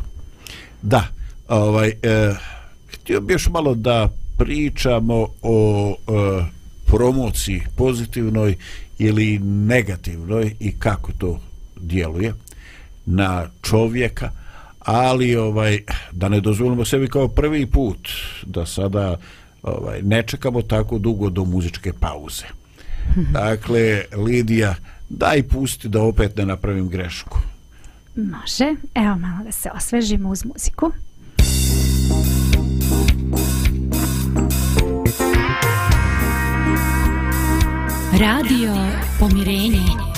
Speaker 2: Da ovaj eh, htio bi još malo da pričamo o eh, promociji pozitivnoj ili negativnoj i kako to djeluje na čovjeka ali ovaj da ne dozvolimo sebi kao prvi put da sada ovaj ne čekamo tako dugo do muzičke pauze. [LAUGHS] Dakle, Lidija, daj pusti da opet ne napravim grešku.
Speaker 5: Može. Evo malo da se osvežimo uz muziku. Radio Pomirenje.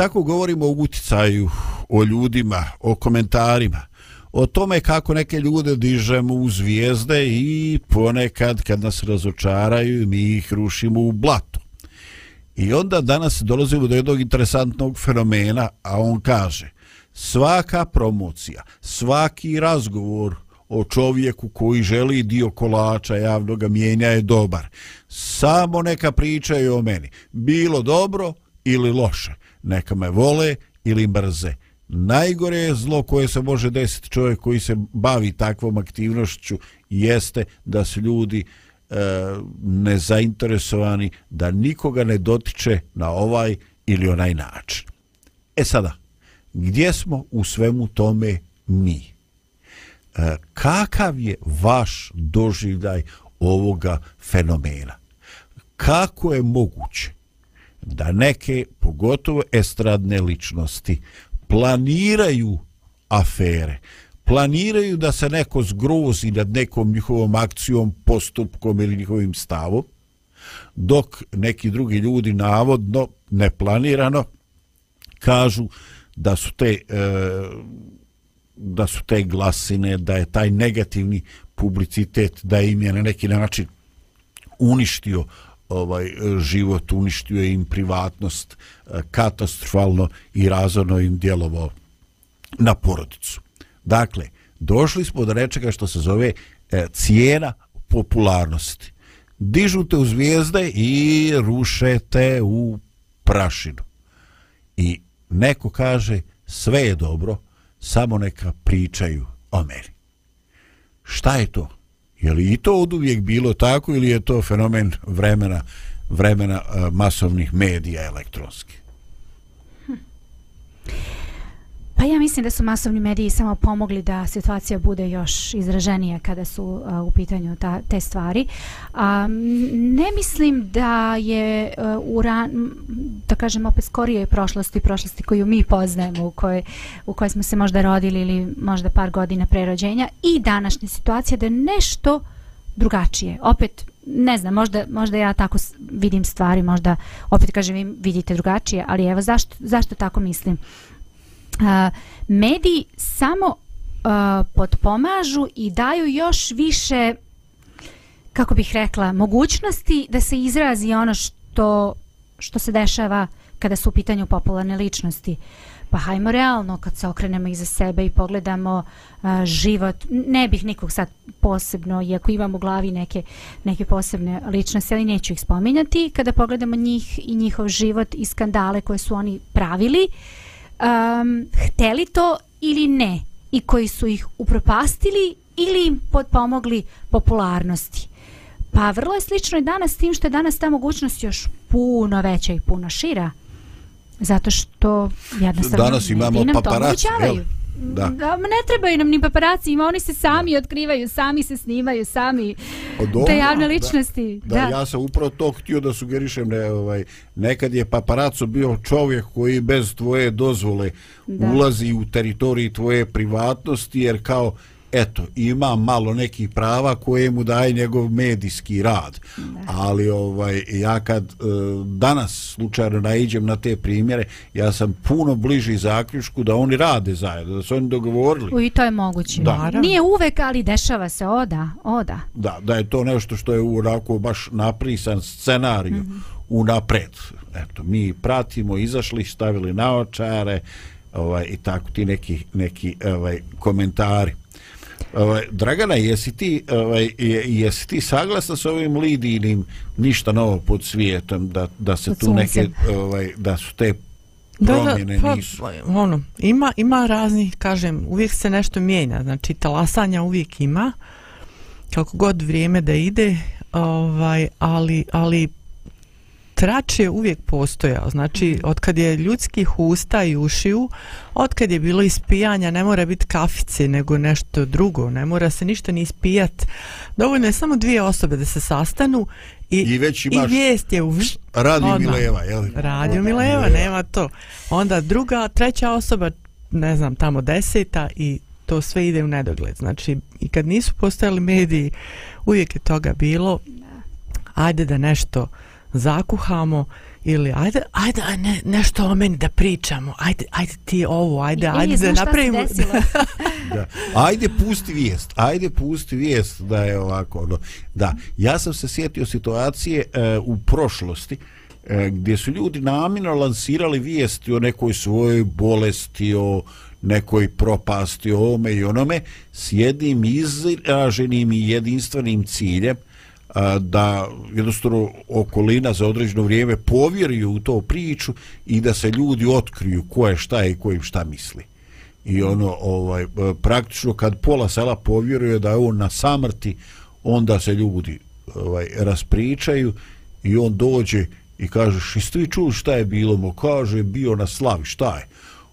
Speaker 2: Tako govorimo o uticaju, o ljudima, o komentarima, o tome kako neke ljude dižemo u zvijezde i ponekad kad nas razočaraju mi ih rušimo u blato. I onda danas dolazimo do jednog interesantnog fenomena, a on kaže svaka promocija, svaki razgovor o čovjeku koji želi dio kolača javnog mijenja je dobar. Samo neka pričaju o meni. Bilo dobro ili loše neka me vole ili mrze. Najgore je zlo koje se može desiti čovjek koji se bavi takvom aktivnošću jeste da su ljudi e, nezainteresovani da nikoga ne dotiče na ovaj ili onaj način. E sada, gdje smo u svemu tome mi? E, kakav je vaš doživljaj ovoga fenomena? Kako je moguće da neke, pogotovo estradne ličnosti, planiraju afere, planiraju da se neko zgrozi nad nekom njihovom akcijom, postupkom ili njihovim stavom, dok neki drugi ljudi navodno, neplanirano, kažu da su te e, da su te glasine, da je taj negativni publicitet, da im je na neki način uništio ovaj život, uništio im privatnost e, katastrofalno i razorno im djelovao na porodicu. Dakle, došli smo do nečega što se zove e, cijena popularnosti. Dižute u zvijezde i rušete u prašinu. I neko kaže sve je dobro, samo neka pričaju o meni. Šta je to? Je li i to od uvijek bilo tako ili je to fenomen vremena vremena eh, masovnih medija elektronskih? Hm.
Speaker 1: Pa ja mislim da su masovni mediji samo pomogli da situacija bude još izraženija kada su a, u pitanju ta, te stvari. A, ne mislim da je a, u ran, da kažem opet skorije prošlosti, prošlosti koju mi poznajemo, u kojoj, u kojoj smo se možda rodili ili možda par godina prerođenja i današnja situacija da je nešto drugačije. Opet, ne znam, možda, možda ja tako vidim stvari, možda opet kažem vi vidite drugačije, ali evo zašto, zašto tako mislim? Mediji samo uh, potpomažu i daju još više kako bih rekla mogućnosti da se izrazi ono što što se dešava kada su u pitanju popularne ličnosti. Pa hajmo realno kad se okrenemo iza sebe i pogledamo uh, život ne bih nikog sad posebno iako imam u glavi neke, neke posebne ličnosti ali neću ih spominjati. Kada pogledamo njih i njihov život i skandale koje su oni pravili uh, um, hteli to ili ne i koji su ih upropastili ili im pomogli popularnosti. Pa vrlo je slično i danas tim što je danas ta mogućnost još puno veća i puno šira. Zato što jednostavno
Speaker 2: danas imamo paparaci,
Speaker 1: Da. da. Ne trebaju nam ni paparaci, ima oni se sami da. otkrivaju, sami se snimaju, sami Od te javne ličnosti.
Speaker 2: Da, da, da, ja sam upravo to htio da sugerišem. Ne, ovaj, nekad je paparaco bio čovjek koji bez tvoje dozvole da. ulazi u teritoriji tvoje privatnosti, jer kao eto, ima malo nekih prava koje mu daje njegov medijski rad. Da. Ali ovaj ja kad e, danas slučajno naiđem na te primjere, ja sam puno bliži zaključku da oni rade zajedno, da su oni dogovorili.
Speaker 1: U, I to je moguće. Da. Nije uvek, ali dešava se, oda, oda.
Speaker 2: Da, da je to nešto što je onako baš naprisan scenariju mm -hmm. unapred. Eto, mi pratimo, izašli, stavili naočare, ovaj, i tako ti neki, neki ovaj, komentari. Ovaj, Dragana, jesi ti, ovaj, jesi ti saglasna s ovim Lidinim? Ništa novo pod svijetom, da, da se tu neke, ovaj, da su te promjene da, da, pa, nisu?
Speaker 3: Ono, ima, ima raznih, kažem, uvijek se nešto mijenja, znači talasanja uvijek ima, kako god vrijeme da ide, ovaj, ali, ali trač je uvijek postojao. Znači, mhm. od kad je ljudskih usta i ušiju, od kad je bilo ispijanja, ne mora biti kafice, nego nešto drugo. Ne mora se ništa ni ispijat. Dovoljno je samo dvije osobe da se sastanu i,
Speaker 2: I, već imaš
Speaker 3: i vijest je u...
Speaker 2: Radio Mileva, jel?
Speaker 3: Radio Mileva, nema to. Onda druga, treća osoba, ne znam, tamo deseta i to sve ide u nedogled. Znači, i kad nisu postojali mediji, uvijek je toga bilo, ajde da nešto zakuhamo ili ajde, ajde ne, nešto o meni da pričamo, ajde, ajde ti ovo, ajde, I, ajde da napravimo. [LAUGHS]
Speaker 2: da. Ajde pusti vijest, ajde pusti vijest da je ovako. Ono. Da, ja sam se sjetio situacije uh, u prošlosti uh, gdje su ljudi namjerno lansirali vijesti o nekoj svojoj bolesti, o nekoj propasti, o ome i onome, s jednim izraženim i jedinstvenim ciljem, da jednostavno okolina za određeno vrijeme povjeruju u to priču i da se ljudi otkriju ko je šta i ko im šta misli. I ono, ovaj, e, praktično kad pola sela povjeruje da je on na samrti, onda se ljudi ovaj, raspričaju i on dođe i kaže, jeste vi čuli šta je bilo? Mo kaže, bio na slavi, šta je?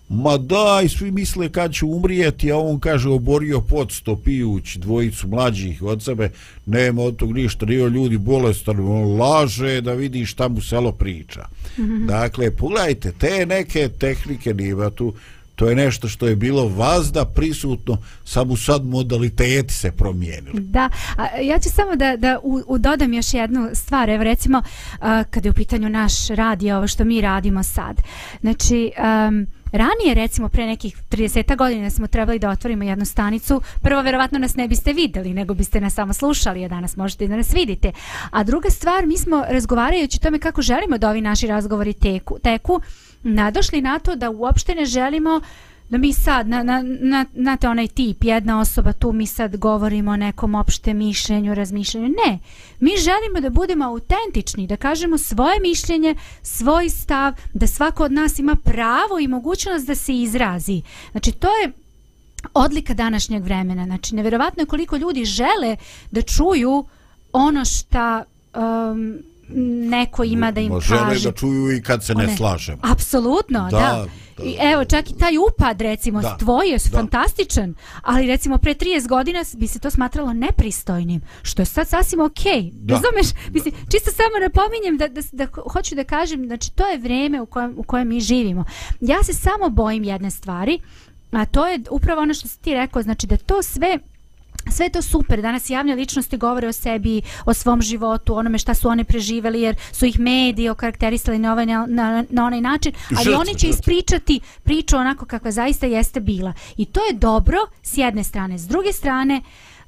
Speaker 2: Ma daj, svi misle kad će umrijeti, a on kaže oborio pod sto pijući dvojicu mlađih od sebe, nema od tog ništa, nije ljudi bolestan, on laže da vidi šta mu selo priča. Mm [LAUGHS] -hmm. Dakle, pogledajte, te neke tehnike nima tu, to je nešto što je bilo vazda prisutno, samo sad modaliteti se promijenili.
Speaker 1: Da, a ja ću samo da, da u, u dodam još jednu stvar, evo recimo a, kada je u pitanju naš radio, ovo što mi radimo sad. Znači, um, Ranije, recimo, pre nekih 30 godina smo trebali da otvorimo jednu stanicu. Prvo, verovatno nas ne biste videli, nego biste nas samo slušali, a danas možete da nas vidite. A druga stvar, mi smo razgovarajući tome kako želimo da ovi naši razgovori teku, teku nadošli na to da uopšte ne želimo da mi sad, na, na, na, znate onaj tip, jedna osoba tu mi sad govorimo o nekom opšte mišljenju, razmišljenju. Ne, mi želimo da budemo autentični, da kažemo svoje mišljenje, svoj stav, da svako od nas ima pravo i mogućnost da se izrazi. Znači, to je odlika današnjeg vremena. Znači, neverovatno je koliko ljudi žele da čuju ono šta... um, neko ima da im
Speaker 2: Ma,
Speaker 1: kaže.
Speaker 2: Žele da čuju i kad se ne, slažemo.
Speaker 1: Apsolutno, da.
Speaker 2: Da.
Speaker 1: I evo, čak i taj upad, recimo,
Speaker 2: Da.
Speaker 1: tvoj je
Speaker 2: Da.
Speaker 1: fantastičan, ali recimo pre 30 godina bi se to smatralo nepristojnim, što je sad sasvim okej.
Speaker 2: Da.
Speaker 1: Razumeš? Mislim, čisto samo napominjem da, da, da, ho- hoću da kažem, znači to je vreme u kojem, u kojem mi živimo. Ja se samo bojim jedne stvari, a to je upravo ono što si ti rekao, znači da to sve sve to super, danas javne ličnosti govore o sebi, o svom životu, onome šta su one preživeli, jer su ih mediji okarakterisali na, ovaj, na, na, na onaj način, ali
Speaker 2: Žrtve,
Speaker 1: oni će ispričati priču onako kakva zaista jeste bila. I to je dobro s jedne strane. S druge strane,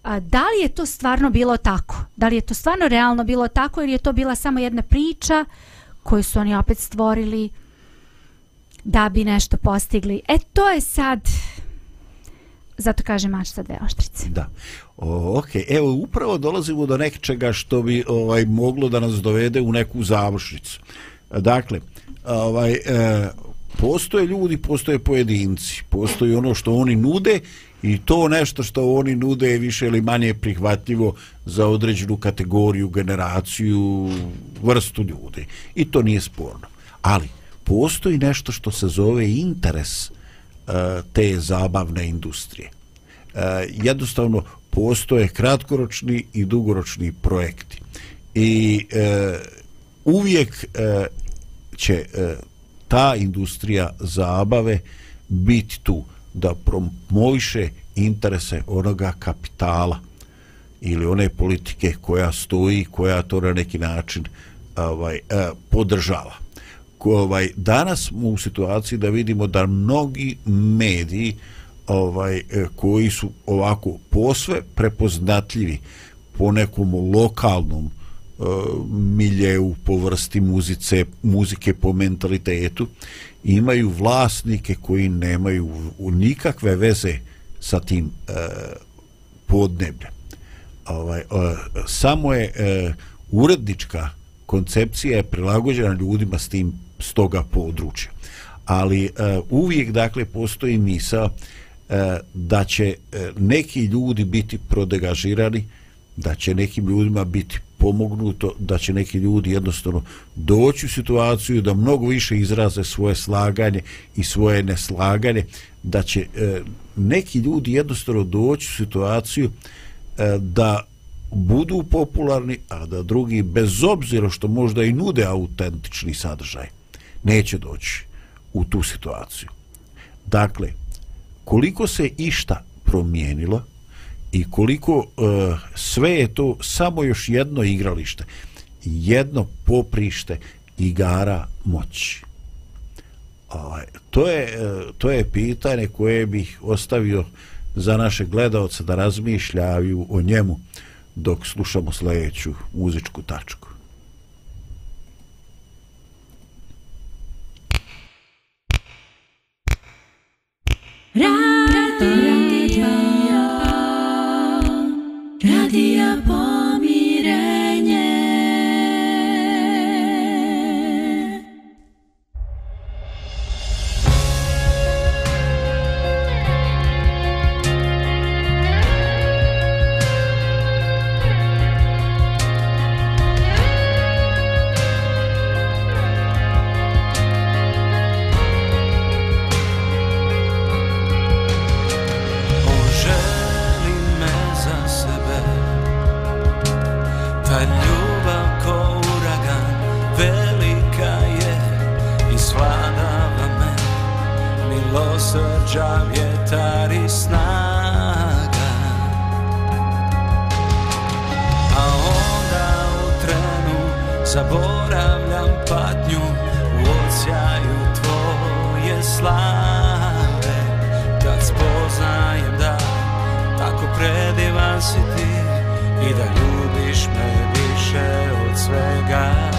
Speaker 1: a, da li je to stvarno bilo tako? Da li je to stvarno realno bilo tako ili je to bila samo jedna priča koju su oni opet stvorili da bi nešto postigli? E, to je sad... Zato kaže mač sa dve oštrice.
Speaker 2: Da. O, ok, evo upravo dolazimo do nečega što bi ovaj moglo da nas dovede u neku završnicu. Dakle, ovaj e, postoje ljudi, postoje pojedinci, postoji ono što oni nude i to nešto što oni nude je više ili manje prihvatljivo za određenu kategoriju, generaciju, vrstu ljudi. I to nije sporno. Ali postoji nešto što se zove interes Eh, te zabavne industrije. E, jednostavno postoje kratkoročni i dugoročni projekti. I eh, uvijek će ta industrija zabave biti tu da promoviše interese onoga kapitala ili one politike koja stoji, koja to na neki način ovaj podržava. Ovaj danas smo u situaciji da vidimo da mnogi mediji ovaj e, koji su ovako posve prepoznatljivi po nekom lokalnom e, miljeu po vrsti muzice, muzike po mentalitetu imaju vlasnike koji nemaju nikakve veze sa tim e, podnebljem. Ovaj, e, samo je e, urednička koncepcija je prilagođena ljudima s tim s toga područja. Ali e, uvijek dakle postoji misa e, da će e, neki ljudi biti prodegažirani, da će nekim ljudima biti pomognuto, da će neki ljudi jednostavno doći u situaciju da mnogo više izraze svoje slaganje i svoje neslaganje, da će e, neki ljudi jednostavno doći u situaciju e, da budu popularni, a da drugi, bez obzira što možda i nude autentični sadržaj, neće doći u tu situaciju. Dakle, koliko se išta promijenilo i koliko uh, sve je to samo još jedno igralište, jedno poprište igara moći. Ovaj, to je e, to je pitanje koje bih ostavio za naše gledaoce da razmišljaju o njemu dok slušamo sljedeću muzičku tačku.
Speaker 6: Radio,
Speaker 5: I da ljubiš me više od svega.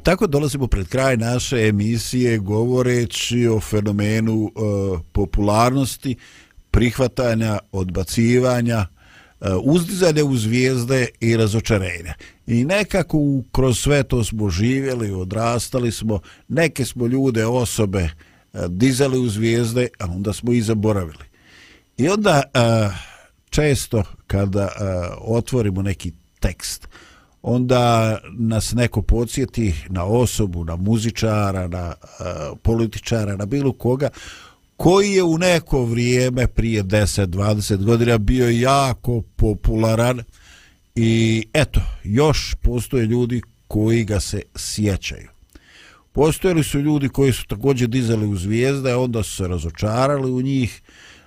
Speaker 5: I
Speaker 2: tako dolazimo pred kraj naše emisije govoreći o fenomenu e, popularnosti, prihvatanja, odbacivanja, e, uzdizanja u zvijezde i razočarenja. I nekako kroz sve to smo živjeli, odrastali smo, neke smo ljude, osobe e, dizali u zvijezde, a onda smo i zaboravili. I onda e, često kada e, otvorimo neki tekst, onda nas neko podsjeti na osobu, na muzičara, na e, političara, na bilo koga koji je u neko vrijeme prije 10-20 godina bio jako popularan i eto, još postoje ljudi koji ga se sjećaju. Postojali su ljudi koji su također dizali u zvijezde, a onda su se razočarali u njih,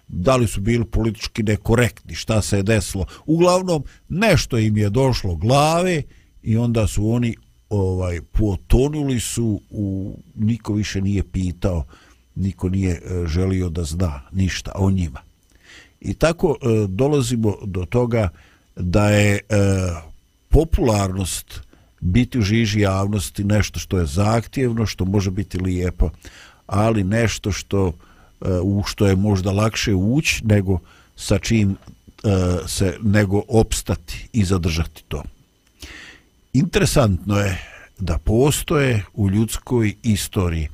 Speaker 2: da li su bili politički nekorektni, šta se je desilo. Uglavnom, nešto im je došlo glave i onda su oni ovaj potonuli su u niko više nije pitao niko nije e, želio da zna ništa o njima i tako e, dolazimo do toga da je e, popularnost biti u žiži javnosti nešto što je zahtjevno što može biti lijepo ali nešto što e, u što je možda lakše ući nego sa čim e, se nego opstati i zadržati to Interesantno je da postoje u ljudskoj istoriji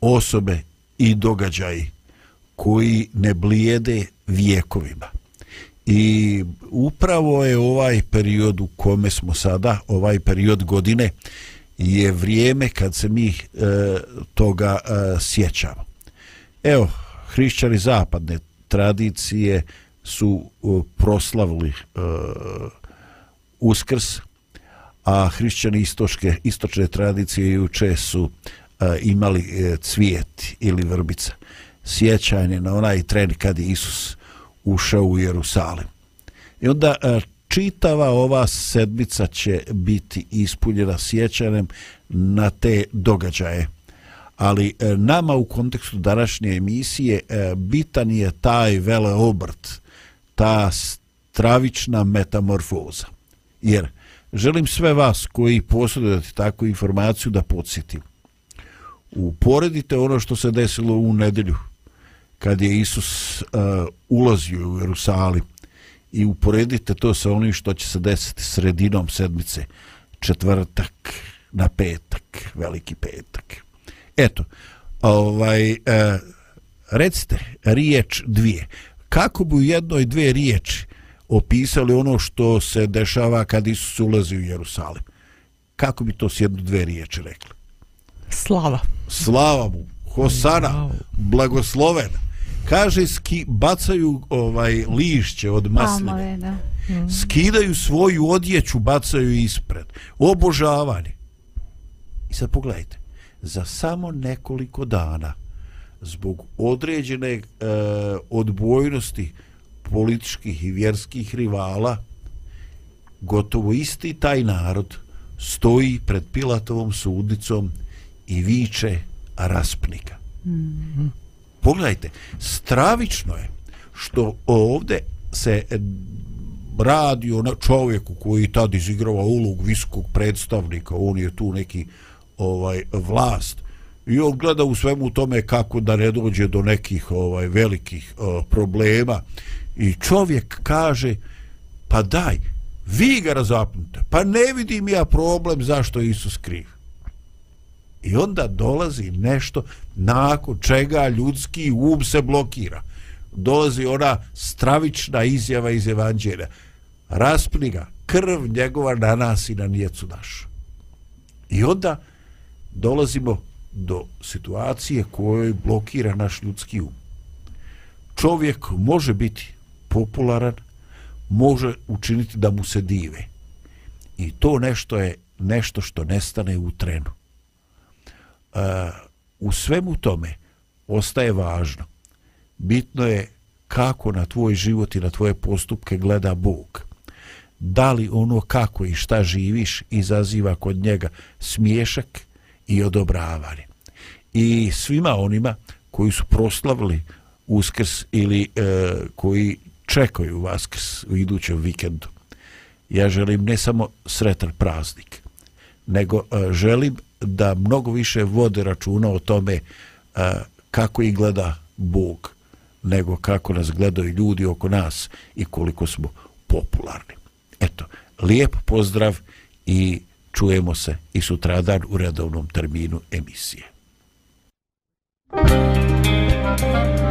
Speaker 2: osobe i događaji koji ne blijede vijekovima. I upravo je ovaj period u kome smo sada, ovaj period godine, je vrijeme kad se mi e, toga e, sjećamo. Evo, hrišćani zapadne tradicije su proslavili e, uskrs, a hrišćani istočke, istočne tradicije juče su e, imali e, cvijet ili vrbica. Sjećanje na onaj tren kad je Isus ušao u Jerusalim. I onda čitava ova sedmica će biti ispunjena sjećanjem na te događaje. Ali e, nama u kontekstu današnje emisije e, bitan je taj vele obrt, ta stravična metamorfoza. Jer želim sve vas koji posjedujete takvu informaciju da podsjetim. Uporedite ono što se desilo u nedelju kad je Isus uh, ulazio u Jerusalim i uporedite to sa onim što će se desiti sredinom sedmice, četvrtak na petak, veliki petak. Eto, ovaj, uh, recite riječ dvije. Kako bi u jednoj dvije riječi opisali ono što se dešava kad Isus ulazi u Jerusalim. Kako bi to s jednu dve riječi rekli?
Speaker 3: Slava.
Speaker 2: Slava mu, Hosana, blagosloven. Kaže, ski, bacaju ovaj lišće od masline.
Speaker 1: Palmove, da.
Speaker 2: Skidaju svoju odjeću, bacaju ispred. Obožavanje. I sad pogledajte, za samo nekoliko dana, zbog određene e, odbojnosti političkih i vjerskih rivala, gotovo isti taj narod stoji pred Pilatovom sudnicom i viče raspnika. Mm. Pogledajte, stravično je što ovde se radi o čovjeku koji tad izigrava ulog visokog predstavnika, on je tu neki ovaj vlast i on gleda u svemu tome kako da ne dođe do nekih ovaj velikih uh, problema I čovjek kaže, pa daj, vi ga razapnite pa ne vidim ja problem zašto je Isus kriv. I onda dolazi nešto nakon čega ljudski um se blokira. Dolazi ona stravična izjava iz evanđelja. Raspni ga, krv njegova na nas i na njecu našu. I onda dolazimo do situacije kojoj blokira naš ljudski um. Čovjek može biti popularan može učiniti da mu se dive. I to nešto je nešto što nestane u trenu. Uh, u svemu tome ostaje važno. Bitno je kako na tvoj život i na tvoje postupke gleda Bog. Da li ono kako i šta živiš izaziva kod njega smiješak i odobravanje. I svima onima koji su proslavili uskrs ili e, koji čekaju Vaskrs u idućem vikendu. Ja želim ne samo sretan praznik, nego e, želim da mnogo više vode računa o tome e, kako ih gleda Bog, nego kako nas gledaju ljudi oko nas i koliko smo popularni. Eto, lijep pozdrav i čujemo se i sutradan u redovnom terminu emisije. Thank you.